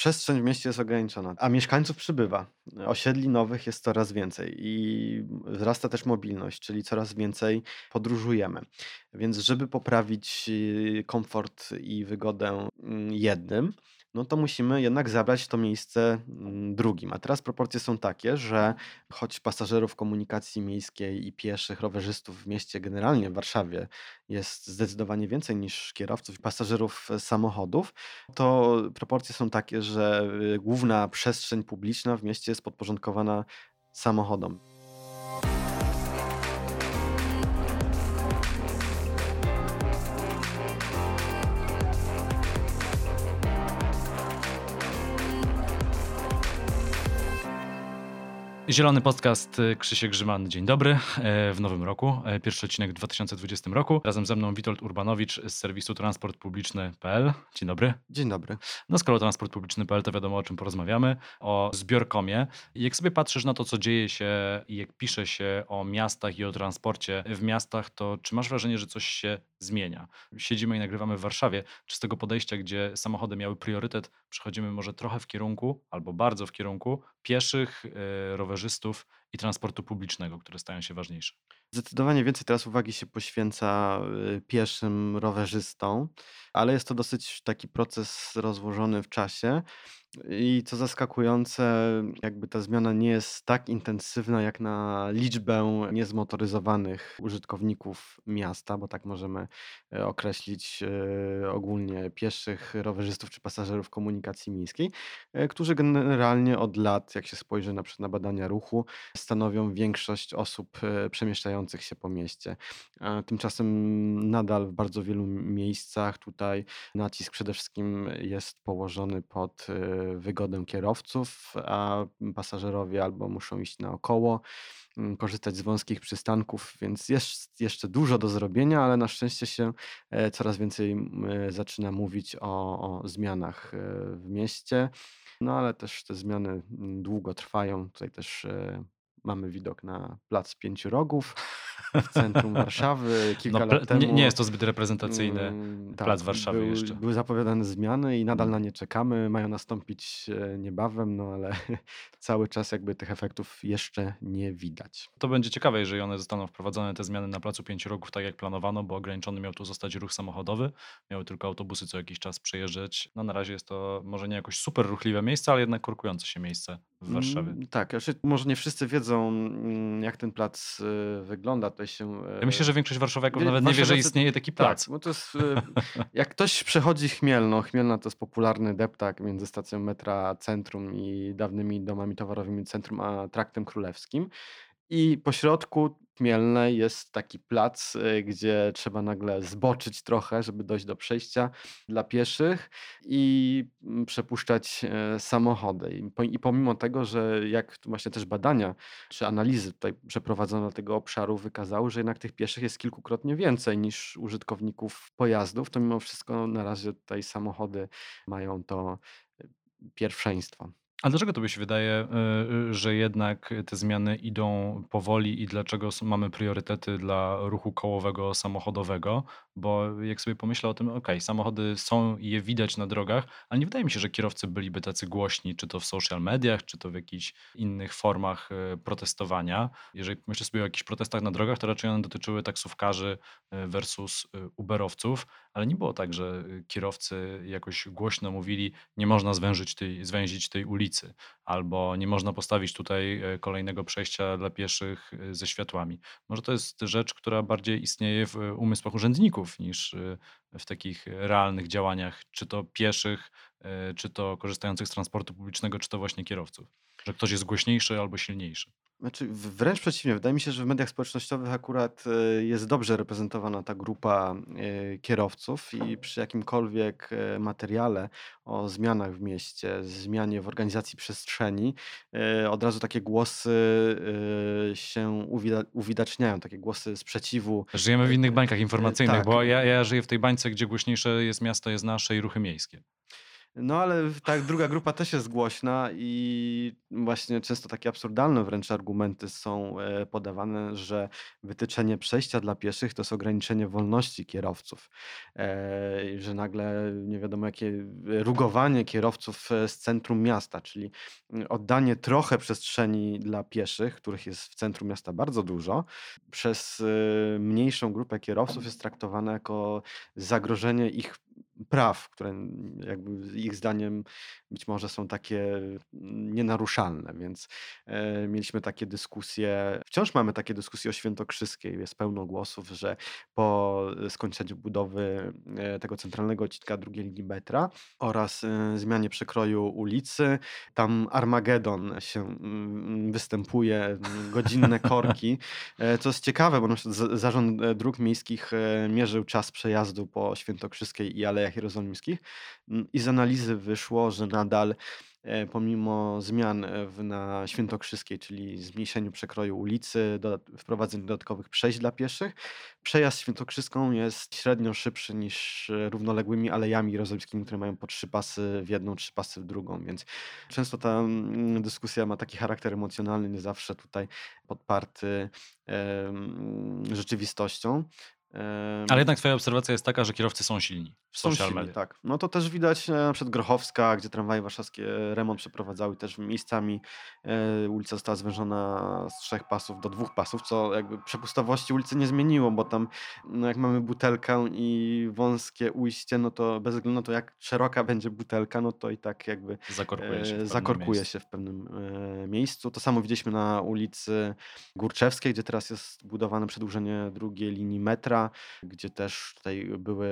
przestrzeń w mieście jest ograniczona, a mieszkańców przybywa. Osiedli nowych jest coraz więcej i wzrasta też mobilność, czyli coraz więcej podróżujemy. Więc żeby poprawić y, komfort i wygodę mm, jednym, no to musimy jednak zabrać to miejsce mm, drugim. A teraz proporcje są takie, że choć pasażerów komunikacji miejskiej i pieszych, rowerzystów w mieście, generalnie w Warszawie, jest zdecydowanie więcej niż kierowców i pasażerów samochodów, to proporcje są takie, że y, główna przestrzeń publiczna w mieście jest podporządkowana samochodom. Zielony Podcast y, Krzysiek Grzyman, dzień dobry e, w nowym roku. E, pierwszy odcinek w 2020 roku. Razem ze mną Witold Urbanowicz z serwisu transportpubliczny.pl. Dzień dobry. Dzień dobry. No skoro transportpubliczny.pl to wiadomo o czym porozmawiamy, o zbiorkomie. Jak sobie patrzysz na to, co dzieje się i jak pisze się o miastach i o transporcie w miastach, to czy masz wrażenie, że coś się zmienia? Siedzimy i nagrywamy w Warszawie. Czy z tego podejścia, gdzie samochody miały priorytet, przechodzimy może trochę w kierunku, albo bardzo w kierunku pieszych, e, rowerzystów i transportu publicznego, które stają się ważniejsze. Zdecydowanie więcej teraz uwagi się poświęca y, pieszym rowerzystom, ale jest to dosyć taki proces rozłożony w czasie. I co zaskakujące, jakby ta zmiana nie jest tak intensywna jak na liczbę niezmotoryzowanych użytkowników miasta, bo tak możemy e, określić e, ogólnie pieszych, rowerzystów czy pasażerów komunikacji miejskiej, którzy generalnie od lat, jak się spojrzy na na badania ruchu, stanowią większość osób przemieszczających się po mieście. Tymczasem nadal w bardzo wielu miejscach tutaj nacisk przede wszystkim jest położony pod wygodę kierowców, a pasażerowie albo muszą iść naokoło, mm, korzystać z wąskich przystanków, więc jest jeszcze dużo do zrobienia, ale na szczęście się e, coraz więcej e, zaczyna mówić o, o zmianach e, w mieście. No ale też te zmiany mm, długo trwają. Tutaj też mamy widok na Plac Pięciu Rogów w centrum Warszawy. Kilka no, lat temu. Nie, nie, jest to zbyt reprezentacyjny mm, plac tak, Warszawy był, jeszcze. Były zapowiadane zmiany i nadal na nie czekamy. Mają nastąpić e, niebawem, no ale cały czas jakby tych efektów jeszcze nie widać. To będzie ciekawe, jeżeli one zostaną wprowadzone, te zmiany na Placu Pięciu Rogów, tak jak planowano, bo ograniczony miał tu zostać ruch samochodowy. Miały tylko autobusy co jakiś czas przejeżdżać. No na razie jest to może nie jakoś super ruchliwe miejsce, ale jednak korkujące się miejsce w Warszawie. Mm, tak, znaczy, może nie wszyscy wiedzą, mm, jak ten plac y, wygląda. Tutaj się, ja myślę, że większość warszawiaków nawet nie wie, że istnieje taki tak, plac. Tak, bo to jest, y, jak ktoś przechodzi Chmielno, Chmielna to jest popularny deptak między stacją metra Centrum i dawnymi domami towarowymi Centrum, a Traktem Królewskim. I po środku Chmielnej jest taki plac, y, gdzie trzeba nagle zboczyć trochę, żeby dojść do przejścia dla pieszych i mm, przepuszczać e, samochody. I pomimo tego, że jak właśnie też badania czy analizy tutaj przeprowadzone tego obszaru wykazały, że jednak tych pieszych jest kilkukrotnie więcej niż użytkowników pojazdów, to mimo wszystko na razie tutaj samochody mają to e, pierwszeństwo. A dlaczego to by się wydaje, y, y, że jednak te zmiany idą powoli i dlaczego mamy priorytety dla ruchu kołowego samochodowego? Bo jak sobie pomyślę o tym, ok, samochody są i je widać na drogach, ale nie wydaje mi się, że kierowcy byliby tacy głośni, czy to w social mediach, czy to w jakichś innych formach y, protestowania. Jeżeli myślę sobie o jakichś protestach na drogach, to raczej one dotyczyły taksówkarzy versus Uberowców, ale nie było tak, że kierowcy jakoś głośno mówili, nie można zwężyć tej, zwęzić tej ulicy albo nie można postawić tutaj e, kolejnego przejścia dla pieszych e, ze światłami. Może to jest rzecz, która bardziej istnieje w umysłach urzędników niż e, w takich realnych działaniach, czy to pieszych, czy to korzystających z transportu publicznego, czy to właśnie kierowców. Że ktoś jest głośniejszy albo silniejszy. Znaczy, wręcz przeciwnie. Wydaje mi się, że w mediach społecznościowych akurat e, jest dobrze reprezentowana ta grupa e, kierowców i przy jakimkolwiek e, materiale o zmianach w mieście, zmianie w organizacji przestrzeni, od razu takie głosy się uwidaczniają, takie głosy sprzeciwu. Żyjemy w innych bańkach informacyjnych, Tak. bo ja, ja żyję w tej bańce, gdzie głośniejsze jest miasto, jest nasze i ruchy miejskie. No ale tak, druga grupa też jest głośna i właśnie często takie absurdalne wręcz argumenty są e, podawane, że wytyczenie przejścia dla pieszych to jest ograniczenie wolności kierowców. E, Że nagle nie wiadomo jakie rugowanie kierowców e, z centrum miasta, czyli mm, oddanie trochę przestrzeni dla pieszych, których jest w centrum miasta bardzo dużo, przez e, mniejszą grupę kierowców jest traktowane jako zagrożenie ich praw, które jakby ich zdaniem być może są takie nienaruszalne, więc e, mieliśmy takie dyskusje, wciąż mamy takie dyskusje o Świętokrzyskiej, jest pełno głosów, że po skończeniu budowy e, tego centralnego odcinka drugiej linii metra oraz e, zmianie przekroju ulicy, tam Armagedon się mm, występuje, godzinne korki, e, co jest ciekawe, bo na przykład Zarząd e, Dróg Miejskich e, mierzył czas przejazdu po Świętokrzyskiej i Alejach Jerozolimskich mm, i z analizy wyszło, że nadal e, pomimo zmian e, w, na Świętokrzyskiej, czyli zmniejszeniu przekroju ulicy, dodat- wprowadzeniu dodatkowych przejść dla pieszych, przejazd Świętokrzyską jest średnio szybszy niż e, równoległymi alejami jerozolimskimi, które mają po trzy pasy w jedną, trzy pasy w drugą, więc często ta mm, dyskusja ma taki charakter emocjonalny, nie zawsze tutaj podparty em, rzeczywistością. Ale jednak twoja obserwacja jest taka, że kierowcy są silni w social media. tak. No to też widać e, na przykład Grochowska, gdzie tramwaje warszawskie e, remont przeprowadzały też miejscami. E, ulica została zwężona z trzech pasów do dwóch pasów, co jakby przepustowości ulicy nie zmieniło, bo tam no jak mamy butelkę i wąskie ujście, no to bez względu na to jak szeroka będzie butelka, no to i tak jakby Zakorkuje się w pewnym zakorkuje miejscu. się w pewnym miejscu. To samo widzieliśmy na ulicy Górczewskiej, gdzie teraz jest budowane przedłużenie drugiej linii metra, gdzie też tutaj były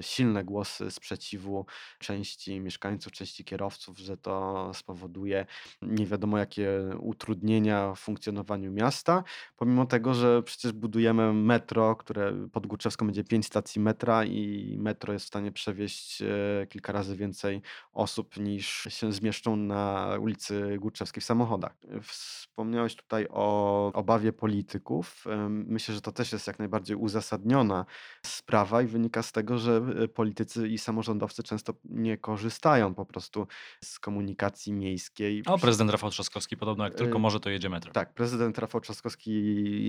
silne głosy sprzeciwu części mieszkańców, części kierowców, że to spowoduje nie wiadomo jakie utrudnienia w funkcjonowaniu miasta, pomimo tego, że przecież budujemy metro, które pod Górczewską będzie pięć stacji metra i metro jest w stanie przewieźć e, kilka razy więcej osób niż się zmieszczą na ulicy Górczewskiej w samochodach. Wspomniałeś tutaj o obawie polityków. Myślę, że to też jest jak najbardziej uzasadniona sprawa i wynika z tego, że e, politycy i samorządowcy często nie korzystają po prostu z komunikacji miejskiej. O, prezydent Rafał Trzaskowski podobno jak tylko Y, może, to jedzie metrem. tak, prezydent Rafał Trzaskowski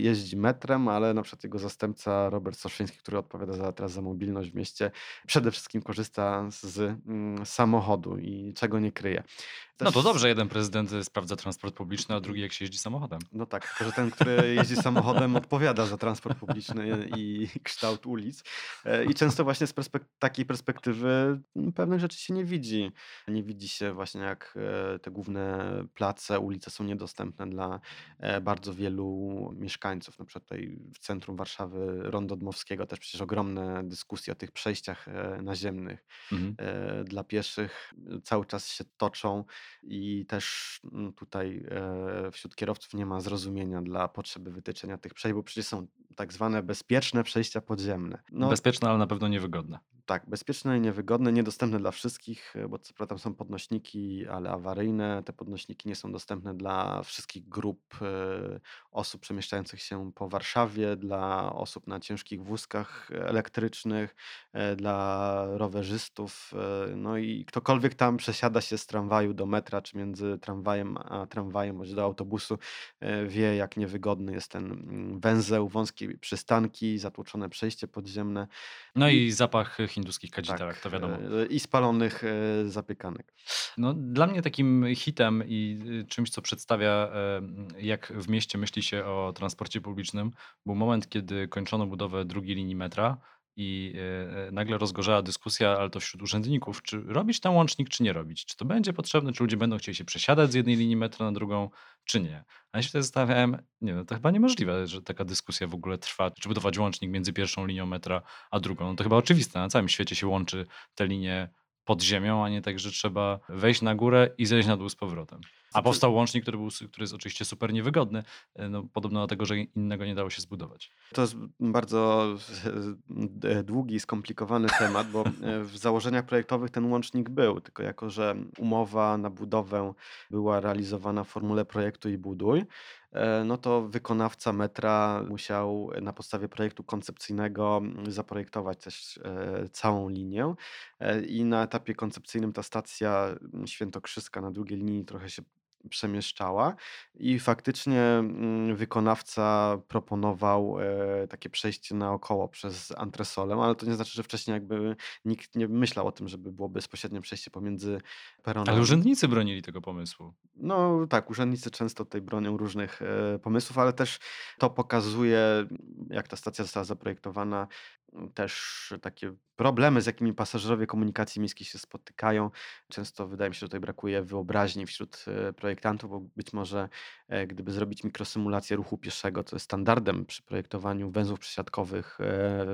jeździ metrem, ale na przykład jego zastępca Robert Soszyński, który odpowiada za, teraz za mobilność w mieście, przede wszystkim korzysta z mm, samochodu i czego nie kryje. No to dobrze, jeden prezydent y, sprawdza transport publiczny, a drugi jak się jeździ samochodem. No tak, tylko że ten, który jeździ samochodem, odpowiada za transport publiczny i kształt ulic. E, I często właśnie z perspek- takiej perspektywy m, pewnych rzeczy się nie widzi. Nie widzi się właśnie, jak e, te główne place, ulice są niedostępne dla e, bardzo wielu mieszkańców. Na przykład tutaj w centrum Warszawy, Rondo Dmowskiego, też przecież ogromne dyskusje o tych przejściach naziemnych Mhm. dla pieszych cały czas się toczą i też mm, tutaj e, wśród kierowców nie ma zrozumienia dla potrzeby wytyczenia tych przejść, bo przecież są tak zwane bezpieczne przejścia podziemne. No Bezpieczne, ale na pewno niewygodne. Tak, bezpieczne i niewygodne, niedostępne dla wszystkich, e, bo co prawda tam są podnośniki, ale awaryjne. Te podnośniki nie są dostępne dla wszystkich grup e, osób przemieszczających się po Warszawie, dla osób na ciężkich wózkach elektrycznych, e, dla rowerzystów. No i ktokolwiek tam przesiada się z tramwaju do metra, czy między tramwajem a tramwajem, bądź do autobusu, wie jak niewygodny jest ten mm, węzeł, wąskie przystanki, zatłoczone przejście podziemne. No i zapach hinduskich kadzidełek, Tak, to wiadomo. e, I spalonych e, zapiekanek. No, dla mnie takim hitem i y, czymś, co przedstawia, e, jak w mieście myśli się o transporcie publicznym, był moment, kiedy kończono budowę drugiej linii metra i nagle rozgorzała dyskusja, ale to wśród urzędników, czy robić ten łącznik, czy nie robić. Czy to będzie potrzebne, czy ludzie będą chcieli się przesiadać z jednej linii metra na drugą, czy nie. A ja się wtedy zastanawiałem, nie no, to chyba niemożliwe, że taka dyskusja w ogóle trwa, czy budować łącznik między pierwszą linią metra a drugą. No to chyba oczywiste, na całym świecie się łączy te linie pod ziemią, a nie tak, że trzeba wejść na górę i zejść na dół z powrotem. A powstał łącznik, który, był, który jest oczywiście super niewygodny, e, no, podobno dlatego, że innego nie dało się zbudować. To jest bardzo e, długi i skomplikowany temat, bo e, w założeniach projektowych ten łącznik był, tylko jako, że umowa na budowę była realizowana w formule projektu i buduj, no to wykonawca metra musiał na podstawie projektu koncepcyjnego zaprojektować też całą linię. I na etapie koncepcyjnym ta stacja Świętokrzyska na drugiej linii trochę się przemieszczała i faktycznie mm, wykonawca proponował e, takie przejście naokoło przez antresolem, ale to nie znaczy, że wcześniej jakby nikt nie myślał o tym, żeby było bezpośrednie przejście pomiędzy Ale urzędnicy bronili tego pomysłu. No tak, urzędnicy często tutaj bronią różnych e, pomysłów, ale też to pokazuje, jak ta stacja została zaprojektowana, też takie problemy, z jakimi pasażerowie komunikacji miejskiej się spotykają. Często wydaje mi się, że tutaj brakuje wyobraźni wśród e, projektantów, bo być może e, gdyby zrobić mikrosymulację ruchu pieszego, co jest standardem przy projektowaniu węzłów przesiadkowych e,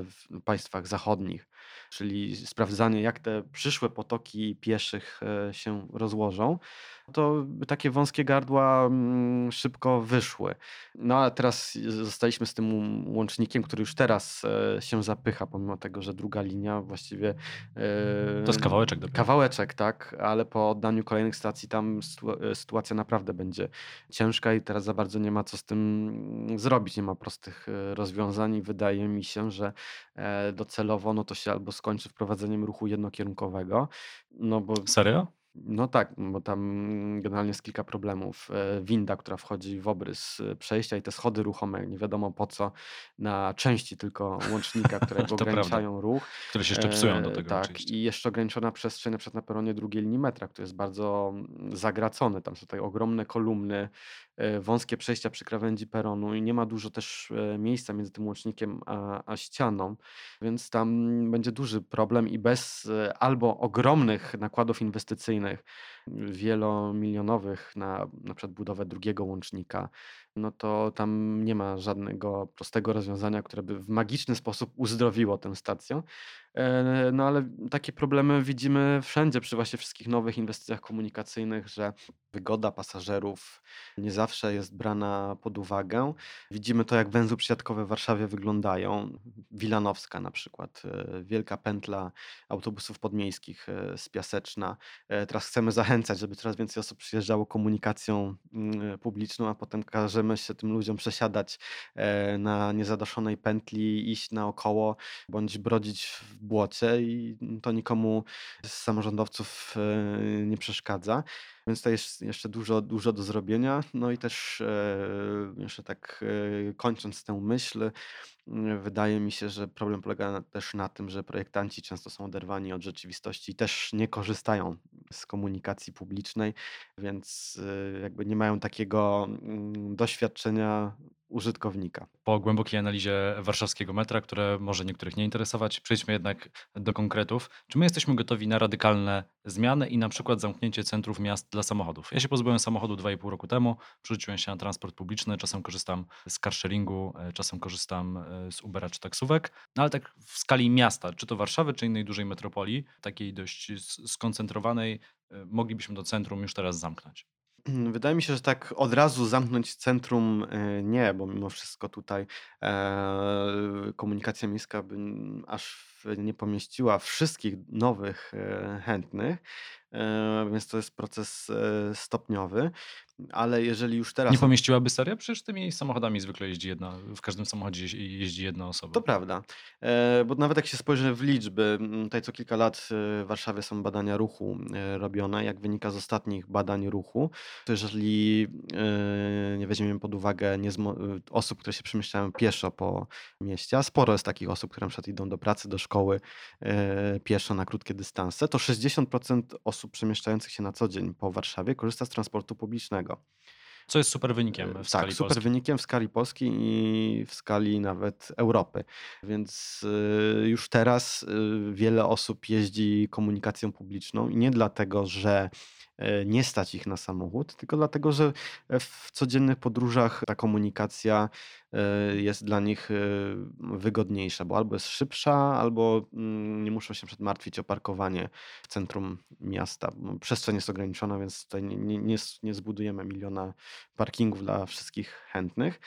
w państwach zachodnich, czyli sprawdzanie, jak te przyszłe potoki pieszych się rozłożą, to takie wąskie gardła mm, szybko wyszły. No a teraz zostaliśmy z tym łącznikiem, który już teraz się zapycha, pomimo tego, że druga linia właściwie. To jest kawałeczek dopiero. Kawałeczek, tak, ale po oddaniu kolejnych stacji tam e, sytuacja naprawdę będzie ciężka i teraz za bardzo nie ma co z tym zrobić. Nie ma prostych e, rozwiązań i wydaje mi się, że e, docelowo no to się albo skończy wprowadzeniem ruchu jednokierunkowego. No bo... Serio? No tak, bo tam generalnie jest kilka problemów. E, winda, która wchodzi w obrys e, przejścia i te schody ruchome, nie wiadomo po co, na części tylko łącznika, które ograniczają ruch. Które się jeszcze psują do tego tak, oczywiście. i jeszcze ograniczona przestrzeń na przykład na peronie drugiej linii metra, który jest bardzo zagracony. Tam są tutaj ogromne kolumny, E, wąskie przejścia przy krawędzi peronu i nie ma dużo też e, miejsca między tym łącznikiem a, a ścianą, więc tam będzie duży problem i bez e, albo ogromnych nakładów inwestycyjnych, wielomilionowych na na przykład budowę drugiego łącznika, no to tam nie ma żadnego prostego rozwiązania, które by w magiczny sposób uzdrowiło tę stację. No ale takie problemy widzimy wszędzie przy właśnie wszystkich nowych inwestycjach komunikacyjnych, że wygoda pasażerów nie zawsze jest brana pod uwagę. Widzimy to, jak węzły przysiadkowe w Warszawie wyglądają. Wilanowska na przykład, e, wielka pętla autobusów podmiejskich e, z Piaseczna. E, teraz chcemy zachęcać, żeby coraz więcej osób przyjeżdżało komunikacją mm, publiczną, a potem każemy się tym ludziom przesiadać na niezadoszonej pętli, iść naokoło bądź brodzić w błocie i to nikomu z samorządowców nie przeszkadza. Więc to jest jeszcze dużo, dużo do zrobienia. No i też e, jeszcze tak e, kończąc tę myśl, wydaje mi się, że problem polega też na tym, że projektanci często są oderwani od rzeczywistości i też nie korzystają z komunikacji publicznej, więc e, jakby nie mają takiego mm, doświadczenia użytkownika. Po głębokiej analizie warszawskiego metra, które może niektórych nie interesować, przejdźmy jednak do konkretów. Czy my jesteśmy gotowi na radykalne zmiany i na przykład zamknięcie centrów miast dla samochodów? Ja się pozbyłem samochodu 2,5 roku temu, przerzuciłem się na transport publiczny, czasem korzystam z carsharingu, e, czasem korzystam e, z Ubera czy taksówek, no ale tak w skali miasta, czy to Warszawy, czy innej dużej metropolii, takiej dość skoncentrowanej, e, moglibyśmy do centrum już teraz zamknąć. Wydaje mi się, że tak od razu zamknąć centrum e, nie, bo mimo wszystko tutaj e, komunikacja miejska by aż nie pomieściła wszystkich nowych e, chętnych, więc to jest proces stopniowy. Ale jeżeli już teraz. Nie pomieściłaby seria? Przecież tymi samochodami zwykle jeździ jedna, w każdym samochodzie jeździ jedna osoba. To prawda, e, bo nawet jak się spojrzy w liczby, tutaj co kilka lat e, w Warszawie są badania ruchu e, robione. Jak wynika z ostatnich badań ruchu, to jeżeli nie weźmiemy pod uwagę osób, które się przemieszczają pieszo po mieście, a sporo jest takich osób, które na przykład idą do pracy, do szkoły pieszo na krótkie dystanse, to 60% osób przemieszczających się na co dzień po Warszawie korzysta z transportu publicznego. Co jest super wynikiem w tak, skali Tak, super Polski. wynikiem w skali Polski i w skali nawet Europy. Więc y, już teraz wiele osób jeździ komunikacją publiczną i nie dlatego, że nie stać ich na samochód, tylko dlatego, że w codziennych podróżach ta komunikacja jest dla nich y, wygodniejsza, bo albo jest szybsza, albo mm, nie muszą się martwić o parkowanie w centrum miasta. No, przestrzeń jest ograniczona, więc tutaj nie, nie nie zbudujemy miliona parkingów dla wszystkich chętnych.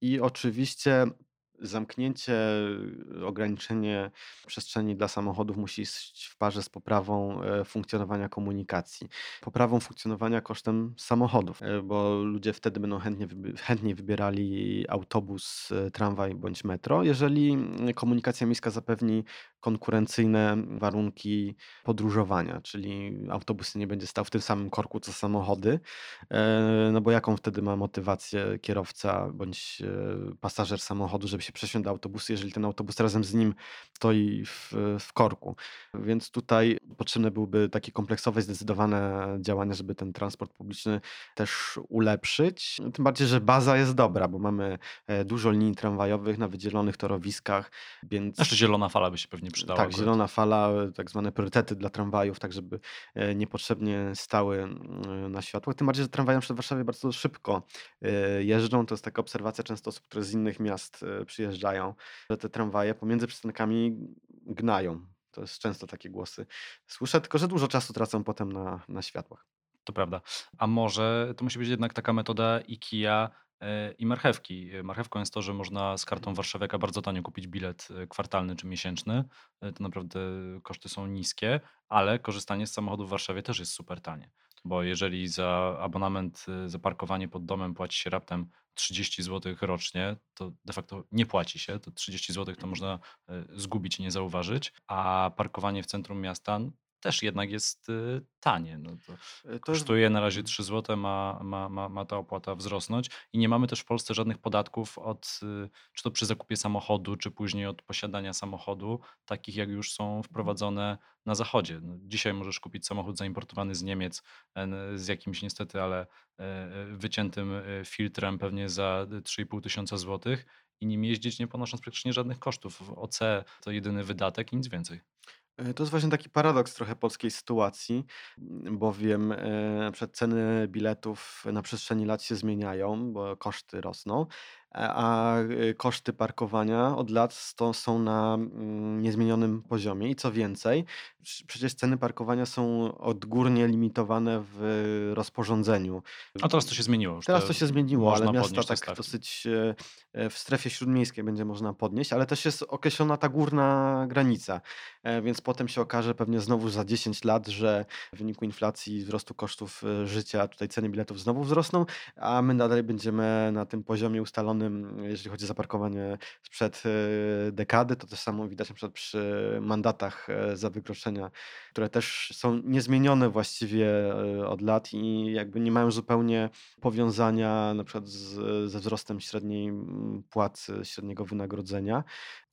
I oczywiście zamknięcie, ograniczenie przestrzeni dla samochodów musi iść w parze z poprawą e, funkcjonowania komunikacji. Poprawą funkcjonowania kosztem samochodów, e, bo ludzie wtedy będą chętnie, chętniej wybierali autobus, e, tramwaj bądź metro, jeżeli komunikacja miejska zapewni konkurencyjne warunki podróżowania, czyli autobus nie będzie stał w tym samym korku co samochody, no bo jaką wtedy ma motywację kierowca bądź pasażer samochodu, żeby się przesiąść do autobusu, jeżeli ten autobus razem z nim stoi w, w korku. Więc tutaj potrzebne byłyby takie kompleksowe, zdecydowane działania, żeby ten transport publiczny też ulepszyć. Tym bardziej, że baza jest dobra, bo mamy e, dużo linii tramwajowych na wydzielonych torowiskach, więc... Jeszcze zielona fala by się pewnie przydała. Tak, zielona fala, tak zwane priorytety dla tramwajów, tak żeby e, niepotrzebnie stały na światłach. Tym bardziej, że tramwaje przed Warszawie bardzo szybko e, jeżdżą. To jest taka obserwacja często osób, które z innych miast przyjeżdżają, że te tramwaje pomiędzy przystankami gnają. To jest często takie głosy. Słyszę tylko, że dużo czasu tracą potem na, na światłach. To prawda. A może to musi być jednak taka metoda IKEA e, i marchewki. Marchewką jest to, że można z kartą Warszawiaka bardzo tanio kupić bilet e, kwartalny czy miesięczny. E, to naprawdę koszty są niskie, ale korzystanie z samochodu w Warszawie też jest super tanie. Bo jeżeli za abonament, za parkowanie pod domem płaci się raptem 30 zł rocznie, to de facto nie płaci się. To 30 zł to można e, zgubić i nie zauważyć, a parkowanie w centrum miasta też jednak jest y, tanie. No to e, to kosztuje na razie 3 zł, ma, ma, ma, ma ta opłata wzrosnąć i nie mamy też w Polsce żadnych podatków od, y, czy to przy zakupie samochodu, czy później od posiadania samochodu, takich jak już są wprowadzone na zachodzie. No, dzisiaj możesz kupić samochód zaimportowany z Niemiec z jakimś niestety, ale e, wyciętym e, filtrem pewnie za 3,5 tysiąca złotych i nim jeździć nie ponosząc praktycznie żadnych kosztów. OC to jedyny wydatek i nic więcej. E, to jest właśnie taki paradoks trochę polskiej sytuacji, bowiem e, przed ceny biletów na przestrzeni lat się zmieniają, bo koszty rosną, a y, koszty parkowania od lat są na mm, niezmienionym poziomie i co więcej, przecież ceny parkowania są odgórnie limitowane w rozporządzeniu. A teraz to się zmieniło już. Teraz to się zmieniło, ale miasta tak dosyć e, e, w strefie śródmiejskiej będzie można podnieść, ale też jest określona ta górna granica, e, więc potem się okaże pewnie znowu za 10 lat, że w wyniku inflacji i wzrostu kosztów życia tutaj ceny biletów znowu wzrosną, a my nadal będziemy na tym poziomie ustalonym jeżeli chodzi o zaparkowanie sprzed e, dekady. To też samo widać na przykład przy mandatach e, za wykroczenia, które też są niezmienione właściwie e, od lat i jakby nie mają zupełnie powiązania na przykład z, ze wzrostem średniej płacy, średniego wynagrodzenia.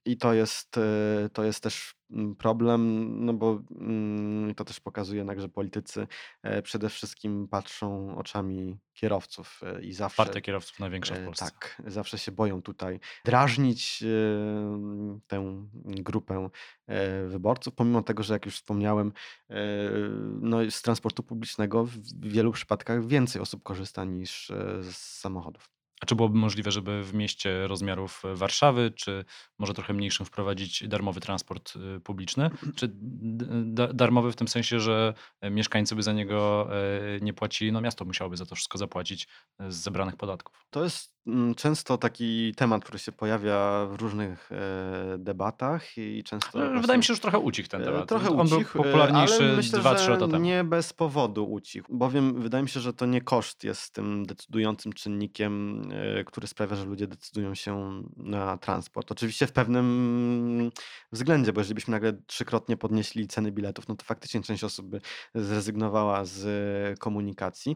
I to jest, y, to jest też mm, problem, no bo mm, to też pokazuje jednak, że politycy e, przede wszystkim patrzą oczami kierowców e, i zawsze Partia kierowców największa w e, Polsce. tak, zawsze się boją tutaj drażnić tę grupę wyborców, pomimo tego, że jak już wspomniałem, no z transportu publicznego w wielu przypadkach więcej osób korzysta niż z samochodów. A czy byłoby możliwe, żeby w mieście rozmiarów Warszawy, czy może trochę mniejszym wprowadzić darmowy transport y, publiczny? Czy darmowy w tym sensie, że mieszkańcy by za niego e, nie płacili, no miasto musiałoby za to wszystko zapłacić z zebranych podatków? To jest często taki temat, który się pojawia w różnych e, debatach i często No, Wydaje mi się, że trochę ucichł ten e, temat. trochę On był ucichł, e, ale popularniejszy myślę, 2-3 że lata temu. nie bez powodu ucichł, bowiem wydaje mi się, że to nie koszt jest tym decydującym czynnikiem, który sprawia, że ludzie decydują się na transport. Oczywiście w pewnym względzie, bo jeżeli byśmy nagle trzykrotnie podnieśli ceny biletów, no to faktycznie część osób by zrezygnowała z komunikacji,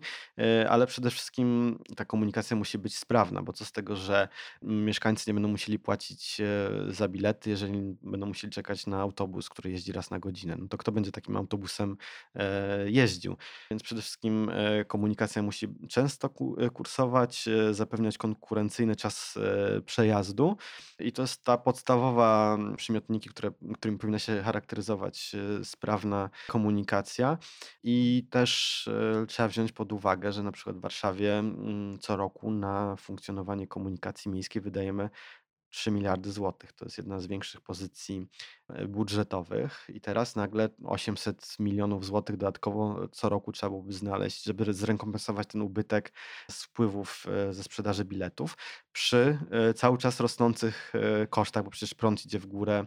ale przede wszystkim ta komunikacja musi być sprawna bo co z tego, że mieszkańcy nie będą musieli płacić e, za bilety, jeżeli będą musieli czekać na autobus, który jeździ raz na godzinę. No to kto będzie takim autobusem e, jeździł? Więc przede wszystkim e, komunikacja musi często kursować, zapewniać konkurencyjny czas przejazdu i to jest ta podstawowa przymiotniki, które, którymi powinna się charakteryzować sprawna komunikacja i też trzeba wziąć pod uwagę, że na przykład w Warszawie co roku na funkcjonowanie funkcjonowanie komunikacji miejskiej wydajemy 3 miliardy złotych. To jest jedna z większych pozycji e, budżetowych i teraz nagle 800 milionów złotych dodatkowo co roku trzeba byłoby znaleźć, żeby zrekompensować ten ubytek z wpływów e, ze sprzedaży biletów przy e, cały czas rosnących kosztach, bo przecież prąd idzie w górę,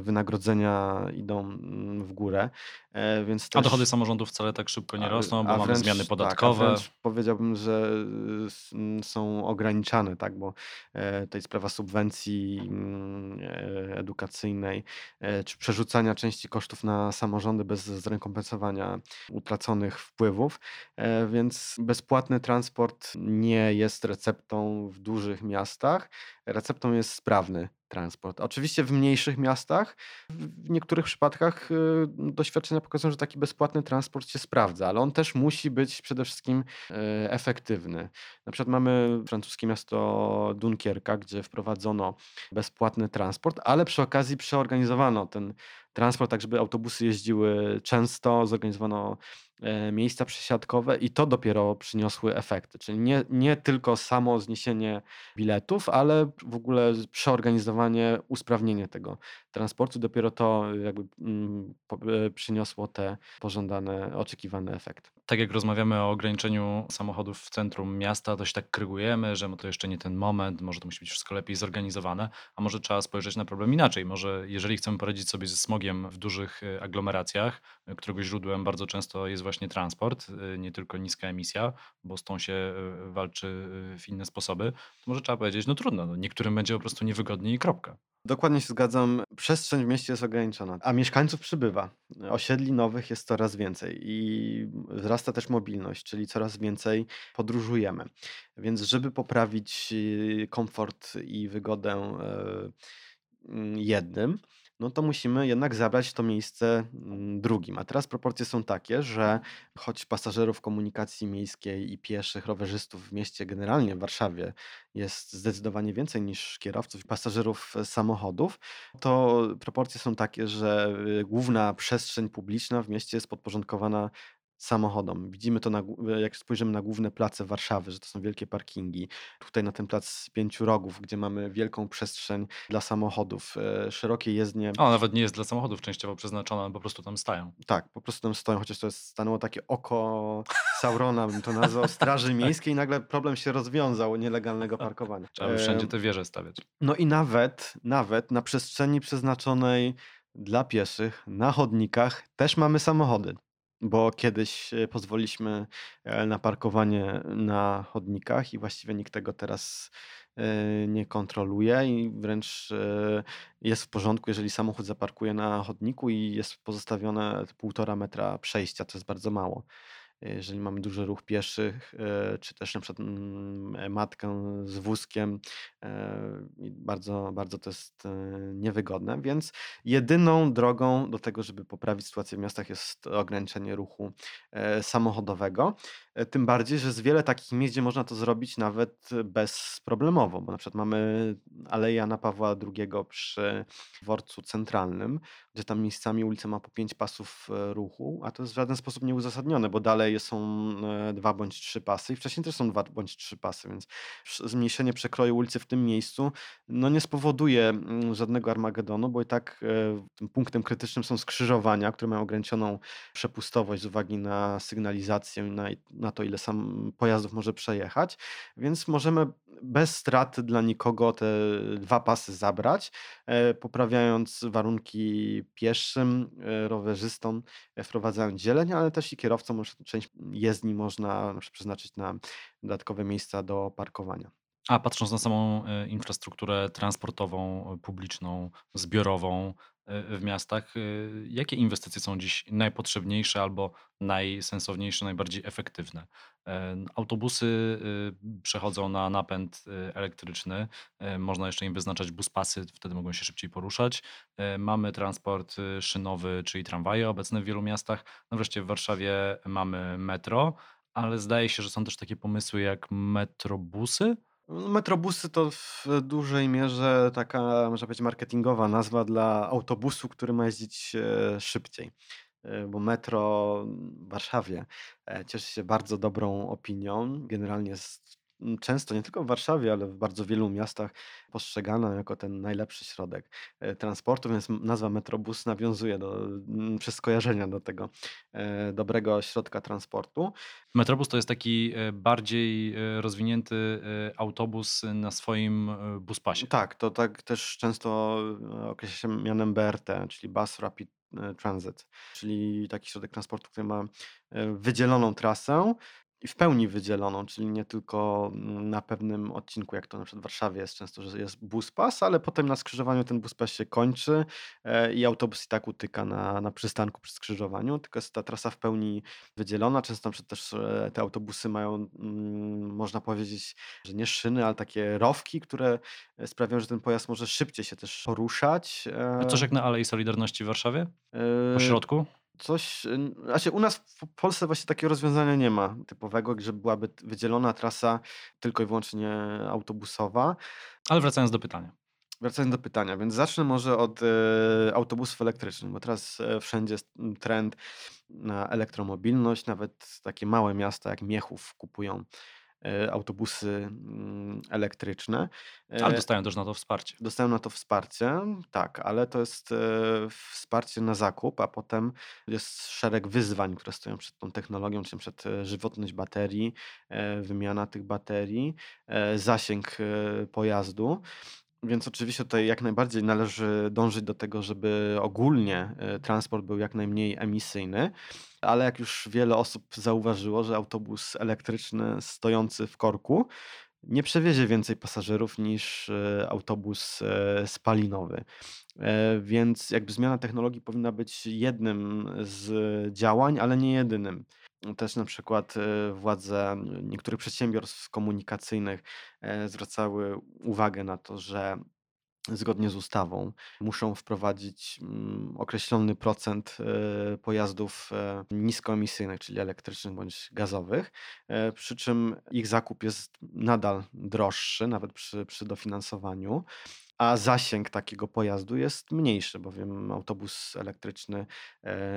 wynagrodzenia idą mm, w górę, więc A dochody też samorządów wcale tak szybko nie rosną, bo a mamy wręcz zmiany tak, podatkowe. wręcz powiedziałbym, że są ograniczane, tak, bo e, jest sprawa subwencji e, edukacyjnej, e, czy przerzucania części kosztów na samorządy bez zrekompensowania utraconych wpływów, e, więc bezpłatny transport nie jest receptą w dużych miastach. Receptą jest sprawny transport. Oczywiście w mniejszych miastach, w niektórych przypadkach y, doświadczenia pokazują, że taki bezpłatny transport się sprawdza, ale on też musi być przede wszystkim e, efektywny. Na przykład mamy francuskie miasto Dunkierka, gdzie wprowadzono bezpłatny transport, ale przy okazji przeorganizowano ten transport, tak żeby autobusy jeździły często, zorganizowano miejsca przesiadkowe i to dopiero przyniosły efekty. Czyli nie, nie tylko samo zniesienie biletów, ale w ogóle przeorganizowanie, usprawnienie tego transportu, dopiero to jakby mm, e, przyniosło te pożądane, oczekiwane efekty. Tak jak rozmawiamy o ograniczeniu samochodów w centrum miasta, się tak krygujemy, że to jeszcze nie ten moment, może to musi być wszystko lepiej zorganizowane, a może trzeba spojrzeć na problem inaczej. Może jeżeli chcemy poradzić sobie ze smogiem w dużych aglomeracjach, którego źródłem bardzo często jest właśnie transport, y, nie tylko niska emisja, bo z tą się y, walczy y, w inne sposoby, to może trzeba powiedzieć, no trudno, no niektórym będzie po prostu niewygodniej i kropka. Dokładnie się zgadzam. Przestrzeń w mieście jest ograniczona, a mieszkańców przybywa. Osiedli nowych jest coraz więcej i wzrasta też mobilność, czyli coraz więcej podróżujemy. Więc żeby poprawić komfort i wygodę mm, jednym, no to musimy jednak zabrać to miejsce mm, drugim. A teraz proporcje są takie, że choć pasażerów komunikacji miejskiej i pieszych, rowerzystów w mieście, generalnie w Warszawie jest zdecydowanie więcej niż kierowców i pasażerów e, samochodów, to proporcje są takie, że y, główna przestrzeń publiczna w mieście jest podporządkowana samochodom. Widzimy to, na, gó- jak spojrzymy na główne place Warszawy, że to są wielkie parkingi. Tutaj na ten plac Pięciu Rogów, gdzie mamy wielką przestrzeń dla samochodów, e, szerokie jezdnie. O, nawet nie jest dla samochodów częściowo przeznaczona, po prostu tam stają. Tak, po prostu tam stoją, chociaż to jest stanęło takie oko Saurona, bym to nazwał, Straży Miejskiej i nagle problem się rozwiązał nielegalnego parkowania. Trzeba by wszędzie te wieże stawiać. No i nawet, nawet na przestrzeni przeznaczonej dla pieszych, na chodnikach też mamy samochody. Bo kiedyś e, pozwoliliśmy e, na parkowanie na chodnikach i właściwie nikt tego teraz e, nie kontroluje i wręcz jest w porządku, jeżeli samochód zaparkuje na chodniku i jest pozostawione półtora metra przejścia, to jest bardzo mało jeżeli mamy duży ruch pieszych, e, czy też na przykład mm, e, matkę z wózkiem, e, bardzo, bardzo to jest niewygodne, więc jedyną drogą do tego, żeby poprawić sytuację w miastach jest ograniczenie ruchu samochodowego. Tym bardziej, że jest wiele takich miejsc, gdzie można to zrobić nawet bezproblemowo, bo na przykład mamy Aleję Jana Pawła II przy dworcu centralnym, gdzie tam miejscami ulica ma po pięć pasów e, ruchu, a to jest w żaden sposób nieuzasadnione, bo dalej są e, dwa bądź trzy pasy i wcześniej też są dwa bądź trzy pasy, więc sz- zmniejszenie przekroju ulicy w tym miejscu no nie spowoduje mm, żadnego Armagedonu, bo i tak e, tym punktem krytycznym są skrzyżowania, które mają ograniczoną przepustowość z uwagi na sygnalizację i na, na to, ile sam pojazdów może przejechać, więc możemy bez straty dla nikogo te dwa pasy zabrać, e, poprawiając warunki pieszym, e, rowerzystom, e, wprowadzając zieleń, ale też i kierowcom, część jezdni można przeznaczyć na dodatkowe miejsca do parkowania. A patrząc na samą infrastrukturę transportową, publiczną, zbiorową w miastach, e, jakie inwestycje są dziś najpotrzebniejsze albo najsensowniejsze, najbardziej efektywne? E, Autobusy e, przechodzą na napęd e, elektryczny, e, można jeszcze im wyznaczać buspasy, wtedy mogą się szybciej poruszać. E, Mamy transport szynowy, czyli tramwaje obecne w wielu miastach. No wreszcie w Warszawie mamy metro, ale zdaje się, że są też takie pomysły jak metrobusy. No, Metrobusy to w dużej mierze taka, można powiedzieć, marketingowa nazwa dla autobusu, który ma jeździć e, szybciej. E, Bo metro w Warszawie e, cieszy się bardzo dobrą opinią. Generalnie jest często nie tylko w Warszawie, ale w bardzo wielu miastach postrzegana jako ten najlepszy środek e, transportu, więc nazwa Metrobus nawiązuje do, przez skojarzenia do tego e, dobrego środka transportu. Metrobus to jest taki e, bardziej rozwinięty autobus na swoim buspasie. Tak, to tak też często określa się mianem BRT, czyli Bus Rapid Transit, czyli taki środek transportu, który ma wydzieloną trasę i w pełni wydzieloną, czyli nie tylko na pewnym odcinku, jak to na przykład w Warszawie jest często, że jest buspas, ale potem na skrzyżowaniu ten buspas się kończy e, i autobus i tak utyka na, na przystanku przy skrzyżowaniu, tylko jest ta trasa w pełni wydzielona. Często na przykład też e, te autobusy mają, mm, można powiedzieć, że nie szyny, ale takie rowki, które e, sprawiają, że ten pojazd może szybciej się też poruszać. Coś E, jak na Alei Solidarności w Warszawie? Po środku? Coś, y, znaczy u nas w Polsce właśnie takiego rozwiązania nie ma typowego, że byłaby wydzielona trasa tylko i wyłącznie autobusowa. Ale wracając do pytania. Wracając do pytania, więc zacznę może od e, autobusów elektrycznych, bo teraz e, wszędzie jest trend na elektromobilność, nawet takie małe miasta jak Miechów kupują autobusy mm, elektryczne. Ale E, dostają też na to wsparcie. Dostałem na to wsparcie, tak, ale to jest e, wsparcie na zakup, a potem jest szereg wyzwań, które stoją przed tą technologią, czyli przed e, żywotność baterii, e, wymiana tych baterii, e, zasięg e, pojazdu. Więc oczywiście tutaj jak najbardziej należy dążyć do tego, żeby ogólnie e, transport był jak najmniej emisyjny, ale jak już wiele osób zauważyło, że autobus elektryczny stojący w korku nie przewiezie więcej pasażerów niż e, autobus e, spalinowy. Więc jakby zmiana technologii powinna być jednym z działań, ale nie jedynym. Też na przykład e, władze niektórych przedsiębiorstw komunikacyjnych e, zwracały uwagę na to, że zgodnie z ustawą muszą wprowadzić mm, określony procent e, pojazdów e, niskoemisyjnych, czyli elektrycznych bądź gazowych, e, przy czym ich zakup jest nadal droższy, nawet przy, przy dofinansowaniu, a zasięg takiego pojazdu jest mniejszy, bowiem autobus elektryczny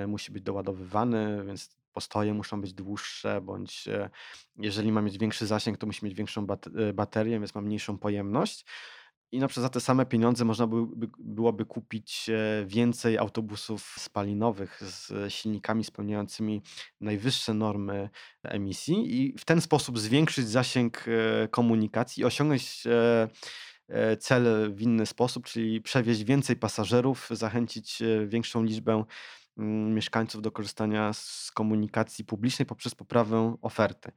musi być doładowywany, więc postoje muszą być dłuższe, bądź e, jeżeli ma mieć większy zasięg, to musi mieć większą e, baterię, więc ma mniejszą pojemność. I na przykład za te same pieniądze można byłby byłoby kupić, e, więcej autobusów spalinowych z silnikami spełniającymi najwyższe normy emisji i w ten sposób zwiększyć zasięg, komunikacji i osiągnąć, cel w inny sposób, czyli przewieźć więcej pasażerów, zachęcić, większą liczbę mieszkańców do korzystania z komunikacji publicznej poprzez poprawę oferty.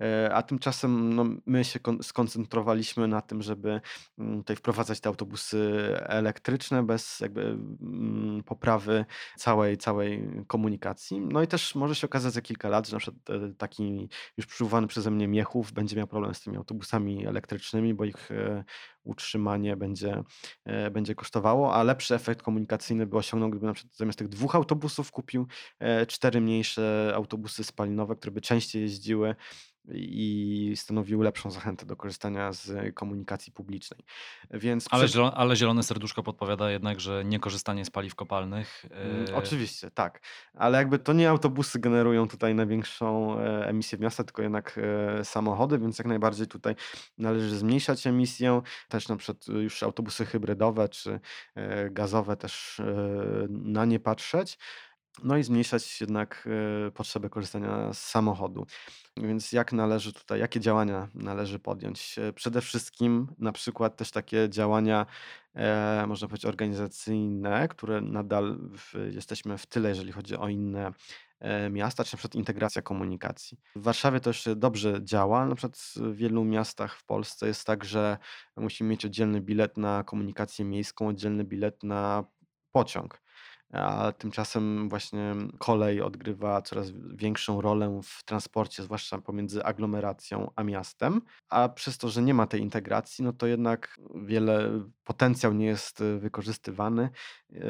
E, A tymczasem no, my się kon- skoncentrowaliśmy na tym, żeby mm, tutaj wprowadzać te autobusy elektryczne bez jakby mm, poprawy całej, całej komunikacji. No i też może się okazać za kilka lat, że na przykład e, taki już przywołany przeze mnie Miechów będzie miał problem z tymi autobusami elektrycznymi, bo ich e, utrzymanie będzie, e, będzie kosztowało, a lepszy efekt komunikacyjny by osiągnął, gdyby na przykład zamiast tych dwóch autobusów kupił e, cztery mniejsze autobusy spalinowe, które by częściej jeździły i stanowiły lepszą zachętę do korzystania z komunikacji publicznej. Więc Ale, przed, zielo, ale zielone serduszko podpowiada jednak, że niekorzystanie z paliw kopalnych. E, Oczywiście, tak. Ale jakby to nie autobusy generują tutaj największą e, emisję w miasta, tylko jednak e, samochody, więc jak najbardziej tutaj należy zmniejszać emisję. Też na przykład już autobusy hybrydowe czy e, gazowe też e, na nie patrzeć. No i zmniejszać jednak e, potrzebę korzystania z samochodu. Więc jak należy tutaj, jakie działania należy podjąć? E, Przede wszystkim na przykład też takie działania, e, można powiedzieć, organizacyjne, które nadal w, jesteśmy w tyle, jeżeli chodzi o inne miasta, czy na przykład integracja komunikacji. W Warszawie to jeszcze dobrze działa, na przykład w wielu miastach w Polsce jest tak, że musimy mieć oddzielny bilet na komunikację miejską, oddzielny bilet na pociąg a tymczasem właśnie kolej odgrywa coraz większą rolę w transporcie, zwłaszcza pomiędzy aglomeracją a miastem, a przez to, że nie ma tej integracji, no to jednak wiele potencjał nie jest y, wykorzystywany yy,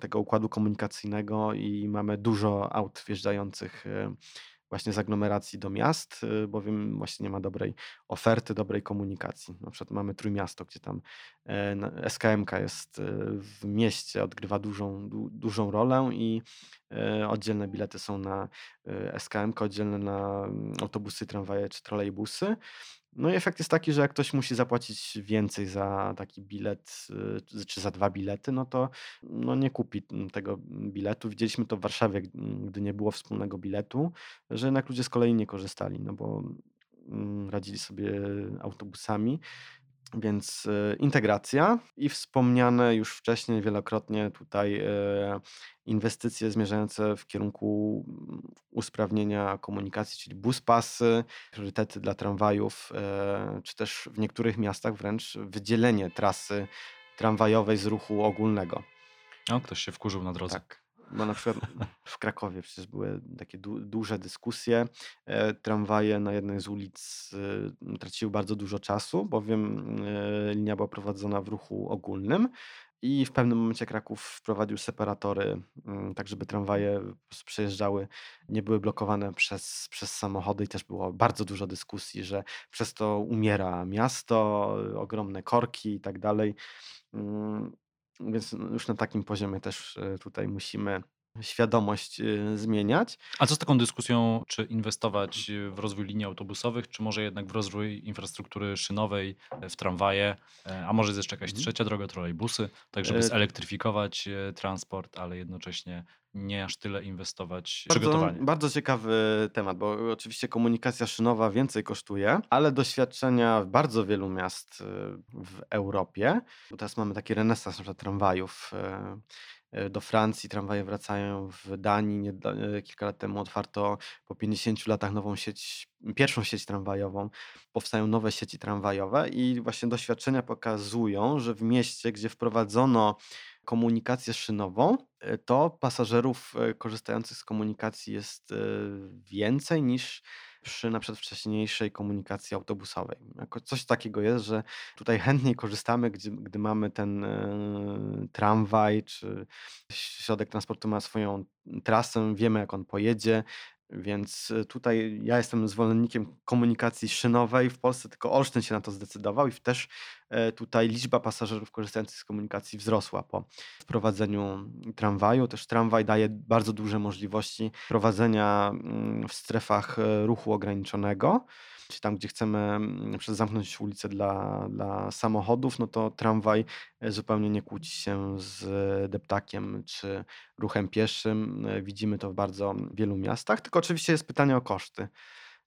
tego układu komunikacyjnego i mamy dużo aut wjeżdżających y, właśnie z aglomeracji do miast, y, bowiem właśnie nie ma dobrej oferty, dobrej komunikacji. Na przykład mamy Trójmiasto, gdzie tam e, SKMK jest e, w mieście, odgrywa dużą, du, dużą rolę i e, oddzielne bilety są na SKM-kę, oddzielne na mm, autobusy, tramwaje czy trolejbusy. No i efekt jest taki, że jak ktoś musi zapłacić więcej za taki bilet, y, czy za 2 bilety, no to no nie kupi mm, tego biletu. Widzieliśmy to w Warszawie, mm, gdy nie było wspólnego biletu, że jednak ludzie z kolei nie korzystali, no bo mm, radzili sobie autobusami. Więc e, integracja i wspomniane już wcześniej wielokrotnie tutaj e, inwestycje zmierzające w kierunku usprawnienia komunikacji, czyli buspasy, priorytety dla tramwajów, e, czy też w niektórych miastach wręcz wydzielenie trasy tramwajowej z ruchu ogólnego. O, ktoś się wkurzył na drodze. Tak. Bo na przykład w Krakowie przecież były takie du duże dyskusje. E, tramwaje na jednej z ulic e, traciły bardzo dużo czasu, bowiem e, linia była prowadzona w ruchu ogólnym i w pewnym momencie Kraków wprowadził separatory, mm, tak żeby tramwaje przejeżdżały, nie były blokowane przez, przez samochody i też było bardzo dużo dyskusji, że przez to umiera miasto, ogromne korki i tak dalej. Więc już na takim poziomie też e, tutaj musimy świadomość e, zmieniać. A co z taką dyskusją, czy inwestować w rozwój linii autobusowych, czy może jednak w rozwój infrastruktury szynowej, e, w tramwaje, a może jest jeszcze jakaś Mhm. trzecia droga, trolejbusy, tak żeby zelektryfikować transport, ale jednocześnie nie aż tyle inwestować w Bardzo, przygotowanie. bardzo ciekawy temat, bo oczywiście komunikacja szynowa więcej kosztuje, ale doświadczenia bardzo wielu miast y, w Europie, bo teraz mamy taki renesans na tramwajów. Y, Do Francji tramwaje wracają, w Danii nie, kilka lat temu otwarto po 50 latach nową sieć, pierwszą sieć tramwajową. Powstają nowe sieci tramwajowe i właśnie doświadczenia pokazują, że w mieście, gdzie wprowadzono komunikację szynową, e, to pasażerów e, korzystających z komunikacji jest e, więcej niż przy na przykład wcześniejszej komunikacji autobusowej. Coś takiego jest, że tutaj chętniej korzystamy, gdy, gdy mamy ten tramwaj, czy środek transportu ma swoją trasę, wiemy jak on pojedzie, więc y, tutaj ja jestem zwolennikiem komunikacji szynowej. W Polsce tylko Olsztyn się na to zdecydował i też e, tutaj liczba pasażerów korzystających z komunikacji wzrosła po wprowadzeniu tramwaju. Też tramwaj daje bardzo duże możliwości prowadzenia mm, w strefach e, ruchu ograniczonego czy tam, gdzie chcemy mm, zamknąć ulicę dla, dla samochodów, no to tramwaj e, zupełnie nie kłóci się z deptakiem czy ruchem pieszym. E, widzimy to w bardzo wielu miastach, tylko oczywiście jest pytanie o koszty.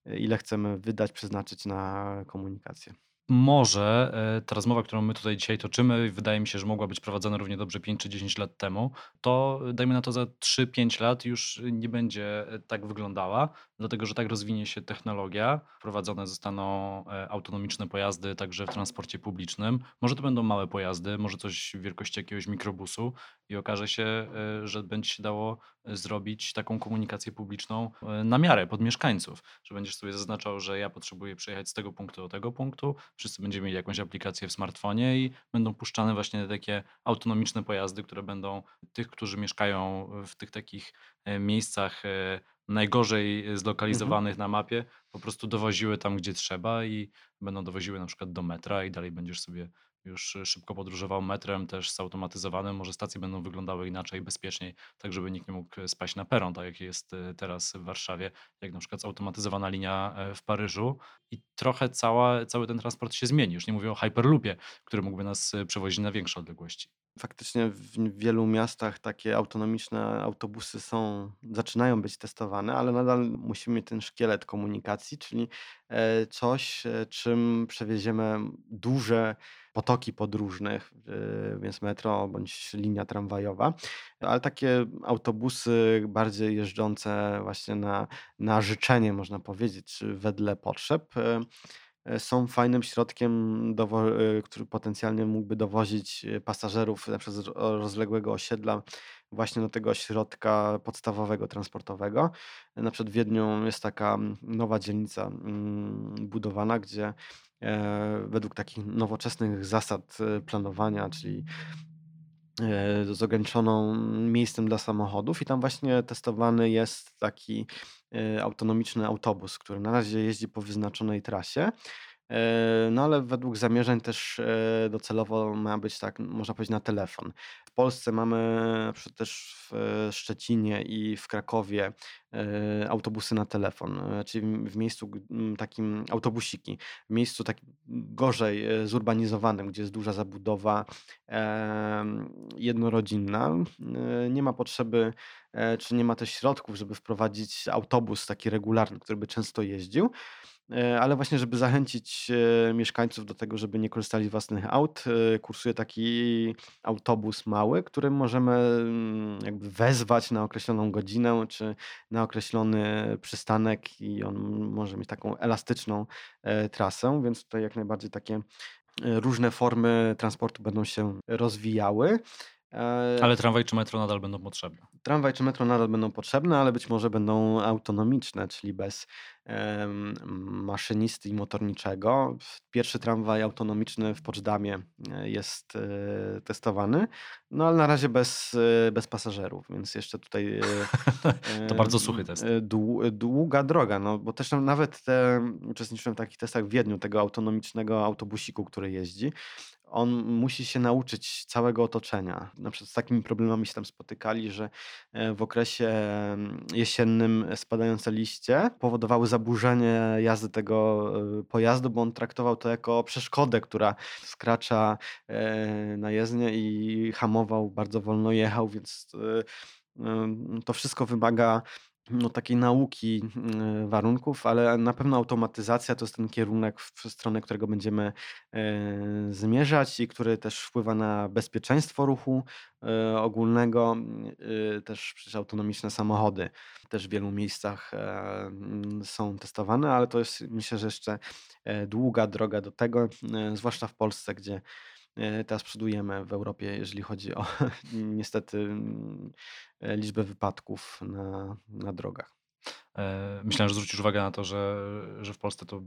E, ile chcemy wydać, przeznaczyć na komunikację. Może e, ta rozmowa, którą my tutaj dzisiaj toczymy, wydaje mi się, że mogła być prowadzona równie dobrze 5 czy 10 lat temu, to dajmy na to za 3-5 lat już nie będzie e, tak wyglądała, dlatego że tak rozwinie się technologia, wprowadzone zostaną e, autonomiczne pojazdy także w transporcie publicznym. Może to będą małe pojazdy, może coś w wielkości jakiegoś mikrobusu i okaże się, że będzie się dało zrobić taką komunikację publiczną na miarę pod mieszkańców, że będziesz sobie zaznaczał, że ja potrzebuję przejechać z tego punktu do tego punktu, wszyscy będziemy mieli jakąś aplikację w smartfonie i będą puszczane właśnie takie autonomiczne pojazdy, które będą tych, którzy mieszkają w tych takich e, miejscach e, najgorzej Mhm. zlokalizowanych na mapie, po prostu dowoziły tam, gdzie trzeba i będą dowoziły na przykład do metra i dalej będziesz sobie już szybko podróżował metrem, też zautomatyzowanym. Może stacje będą wyglądały inaczej, bezpieczniej, tak żeby nikt nie mógł spaść na peron, tak jak jest e, teraz w Warszawie, jak na przykład zautomatyzowana linia w Paryżu. I trochę cała, cały ten transport się zmieni. Już nie mówię o Hyperloopie, który mógłby nas przewozić na większe odległości. Faktycznie w wielu miastach takie autonomiczne autobusy są, zaczynają być testowane, ale nadal musimy ten szkielet komunikacji, czyli e, coś, e, czym przewieziemy duże potoki podróżnych, e, więc metro bądź linia tramwajowa, ale takie autobusy bardziej jeżdżące właśnie na, na życzenie, można powiedzieć, wedle potrzeb e, są fajnym środkiem, e, który potencjalnie mógłby dowozić e, pasażerów na przykład z ro- rozległego osiedla właśnie do tego ośrodka podstawowego transportowego. Na przykład w Wiedniu jest taka nowa dzielnica mm, budowana, gdzie e, według takich nowoczesnych zasad e, planowania, czyli e, z ograniczoną miejscem dla samochodów i tam właśnie testowany jest taki autonomiczny autobus, który na razie jeździ po wyznaczonej trasie E, no ale według zamierzeń też, e, docelowo ma być tak, można powiedzieć, na telefon. W Polsce mamy też w e, Szczecinie i w Krakowie, autobusy na telefon, czyli w miejscu takim autobusiki, w miejscu takim gorzej, zurbanizowanym, gdzie jest duża zabudowa, jednorodzinna, nie ma potrzeby, czy nie ma też środków, żeby wprowadzić autobus taki regularny, który by często jeździł. E, ale właśnie, żeby zachęcić, e, mieszkańców do tego, żeby nie korzystali z własnych aut, e, kursuje taki autobus mały, którym możemy, mm, jakby wezwać na określoną godzinę, czy na określony przystanek i on może mieć taką elastyczną, trasę, więc tutaj jak najbardziej takie, różne formy transportu będą się rozwijały. Ale tramwaj czy metro nadal będą potrzebne. Tramwaj czy metro nadal będą potrzebne, ale być może będą autonomiczne, czyli bez, em, maszynisty i motorniczego. Pierwszy tramwaj autonomiczny w Poczdamie, e, jest, e, testowany, no ale na razie bez, e, bez pasażerów, więc jeszcze tutaj, e, To bardzo suchy test. dłu długa droga, no bo też nawet te uczestniczyłem w takich testach w Wiedniu, tego autonomicznego autobusiku, który jeździ. On musi się nauczyć całego otoczenia. Na przykład z takimi problemami się tam spotykali, że, e, w okresie, jesiennym spadające liście powodowały zaburzenie jazdy tego, e, pojazdu, bo on traktował to jako przeszkodę, która wkracza, e, na jezdnię i hamował, bardzo wolno jechał, więc, to wszystko wymaga, no, takiej nauki, mm, warunków, ale na pewno automatyzacja to jest ten kierunek, w stronę którego będziemy, e, zmierzać i który też wpływa na bezpieczeństwo ruchu, e, ogólnego. Y, też przecież autonomiczne samochody też w wielu miejscach, e, mm, są testowane, ale to jest myślę, że jeszcze, e, długa droga do tego, e, zwłaszcza w Polsce, gdzie, e, teraz przodujemy w Europie, jeżeli chodzi o niestety, mm, e, liczbę wypadków na na drogach. E, myślałem, że zwrócisz uwagę na to, że że w Polsce to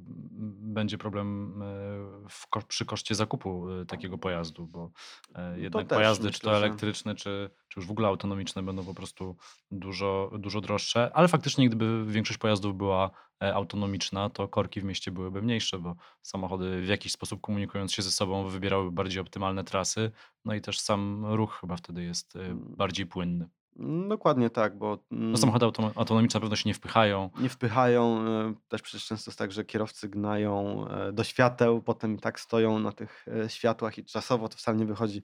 będzie problem, e, w przy koszcie zakupu, e, takiego pojazdu, bo, To jednak pojazdy, czy myślę, to że elektryczne, czy czy już w ogóle autonomiczne będą po prostu dużo dużo droższe, ale faktycznie gdyby większość pojazdów była, autonomiczna, to korki w mieście byłyby mniejsze, bo samochody w jakiś sposób komunikując się ze sobą wybierałyby bardziej optymalne trasy, no i też sam ruch chyba wtedy jest, Mm. bardziej płynny. Dokładnie tak, bo, No samochody autonomiczne na pewno się nie wpychają. Nie wpychają, e, też przecież często jest tak, że kierowcy gnają, e, do świateł, potem i tak stoją na tych, e, światłach i czasowo to wcale nie wychodzi,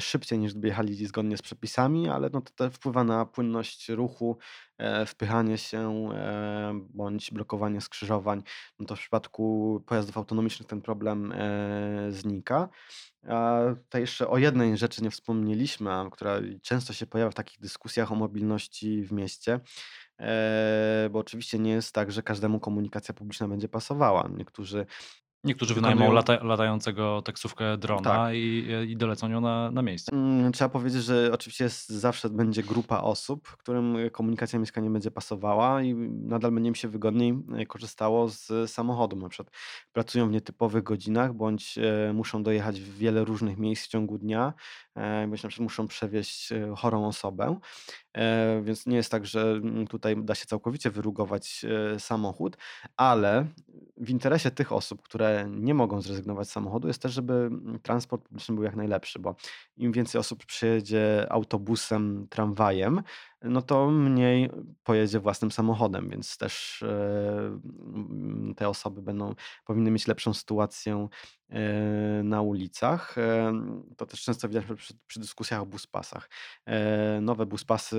szybciej niż gdyby jechali zgodnie z przepisami, ale no to też wpływa na płynność ruchu, wpychanie się, e, bądź blokowanie skrzyżowań. No to w przypadku pojazdów autonomicznych ten problem, e, znika. A tutaj jeszcze o jednej rzeczy nie wspomnieliśmy, która często się pojawia w takich dyskusjach o mobilności w mieście, e, bo oczywiście nie jest tak, że każdemu komunikacja publiczna będzie pasowała. Niektórzy Niektórzy wynajmą lata latającego taksówkę drona Tak. i, i dolecą nią na na miejsce. Mm, trzeba powiedzieć, że oczywiście jest zawsze będzie grupa osób, którym, komunikacja miejska nie będzie pasowała i nadal będzie im się wygodniej, e, korzystało z samochodu. Na przykład pracują w nietypowych godzinach bądź, e, muszą dojechać w wiele różnych miejsc w ciągu dnia, e, bądź na przykład muszą przewieźć, chorą osobę. Więc nie jest tak, że, mm, tutaj da się całkowicie wyrugować, samochód, ale w interesie tych osób, które nie mogą zrezygnować z samochodu jest też, żeby, mm, transport publiczny był jak najlepszy, bo im więcej osób przyjedzie autobusem, tramwajem, no to mniej pojedzie własnym samochodem, więc też, e, te osoby będą powinny mieć lepszą sytuację, e, na ulicach. Em, to też często widać przy przy dyskusjach o buspasach. E, nowe buspasy,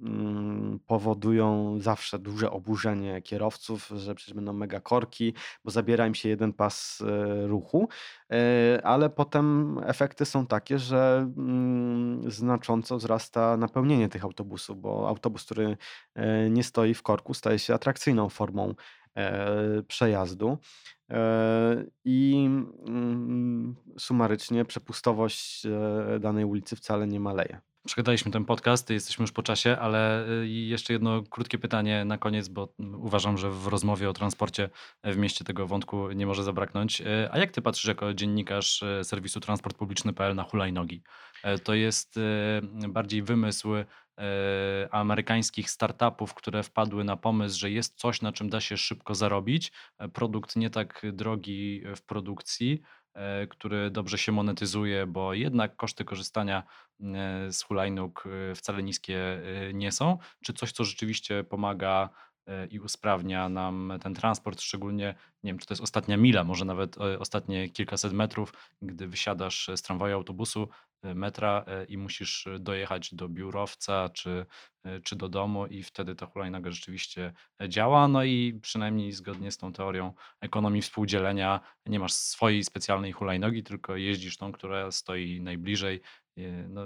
mm, powodują zawsze duże oburzenie kierowców, że przecież będą mega korki, bo zabiera im się jeden pas, e, ruchu, e, ale potem efekty są takie, że, mm, znacząco wzrasta napełnienie tych autobusów, bo autobus, który, e, nie stoi w korku, staje się atrakcyjną formą, e, przejazdu, e, i, mm, sumarycznie przepustowość, danej ulicy wcale nie maleje. Przegadaliśmy ten podcast, jesteśmy już po czasie, ale jeszcze jedno krótkie pytanie na koniec, bo uważam, że w rozmowie o transporcie w mieście tego wątku nie może zabraknąć. A jak ty patrzysz jako dziennikarz serwisu transportpubliczny.pl na hulajnogi? To jest bardziej wymysł amerykańskich startupów, które wpadły na pomysł, że jest coś, na czym da się szybko zarobić. Produkt nie tak drogi w produkcji, E, który dobrze się monetyzuje, bo jednak koszty korzystania e, z hulajnóg e, wcale niskie nie są, czy coś, co rzeczywiście pomaga i usprawnia nam ten transport, szczególnie, nie wiem, czy to jest ostatnia mila, może nawet ostatnie kilkaset metrów, gdy wysiadasz z tramwaju, autobusu, metra i musisz dojechać do biurowca czy, czy do domu i wtedy ta hulajnoga rzeczywiście działa. No i przynajmniej zgodnie z tą teorią ekonomii współdzielenia nie masz swojej specjalnej hulajnogi, tylko jeździsz tą, która stoi najbliżej. No,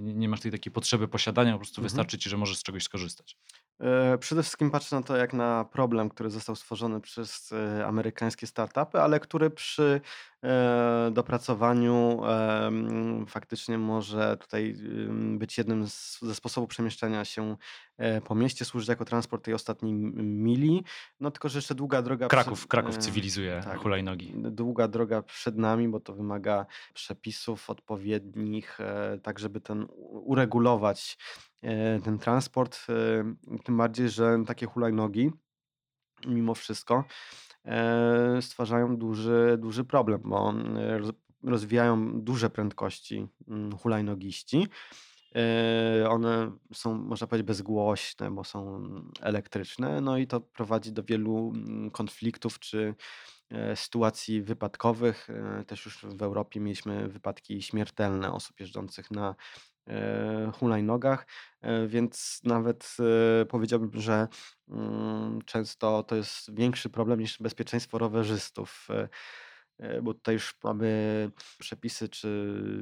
nie masz tej takiej potrzeby posiadania, po prostu Mhm. wystarczy ci, że możesz z czegoś skorzystać. E, przede wszystkim patrzę na to jak na problem, który został stworzony przez e, amerykańskie startupy, ale który przy e, dopracowaniu faktycznie może tutaj być jednym z, ze sposobów przemieszczania się e, po mieście, służyć jako transport tej ostatniej mili. No tylko, że jeszcze długa droga przed, Kraków, Kraków e, cywilizuje tak, hulajnogi. długa droga przed nami, bo to wymaga przepisów odpowiednich, tak żeby ten uregulować ten transport. Tym bardziej, że takie hulajnogi mimo wszystko e, stwarzają duży, duży problem, bo roz- rozwijają duże prędkości mm, hulajnogiści. E, One są, można powiedzieć, bezgłośne, bo są elektryczne, no i to prowadzi do wielu mm, konfliktów czy e, sytuacji wypadkowych. Też już w Europie mieliśmy wypadki śmiertelne osób jeżdżących na hulajnogach, e, więc nawet e, powiedziałbym, że mm, często to jest większy problem niż bezpieczeństwo rowerzystów. e, e, Bo tutaj już mamy przepisy czy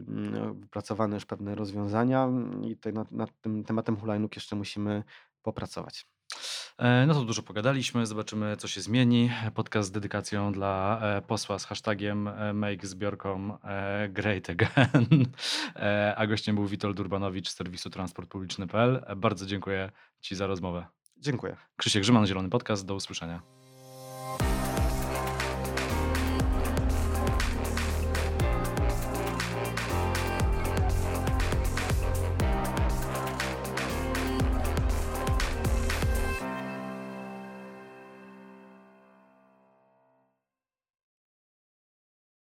mm, wypracowane już pewne rozwiązania i tutaj nad, nad tym tematem hulajnóg jeszcze musimy popracować. E, No to dużo pogadaliśmy, zobaczymy co się zmieni. Podcast z dedykacją dla e, posła z hashtagiem e, make zbiorką great again. A gościem był Witold Urbanowicz z serwisu transportpubliczny.pl. Bardzo dziękuję Ci za rozmowę. Dziękuję. Krzysiek Grzyman, Zielony Podcast, do usłyszenia.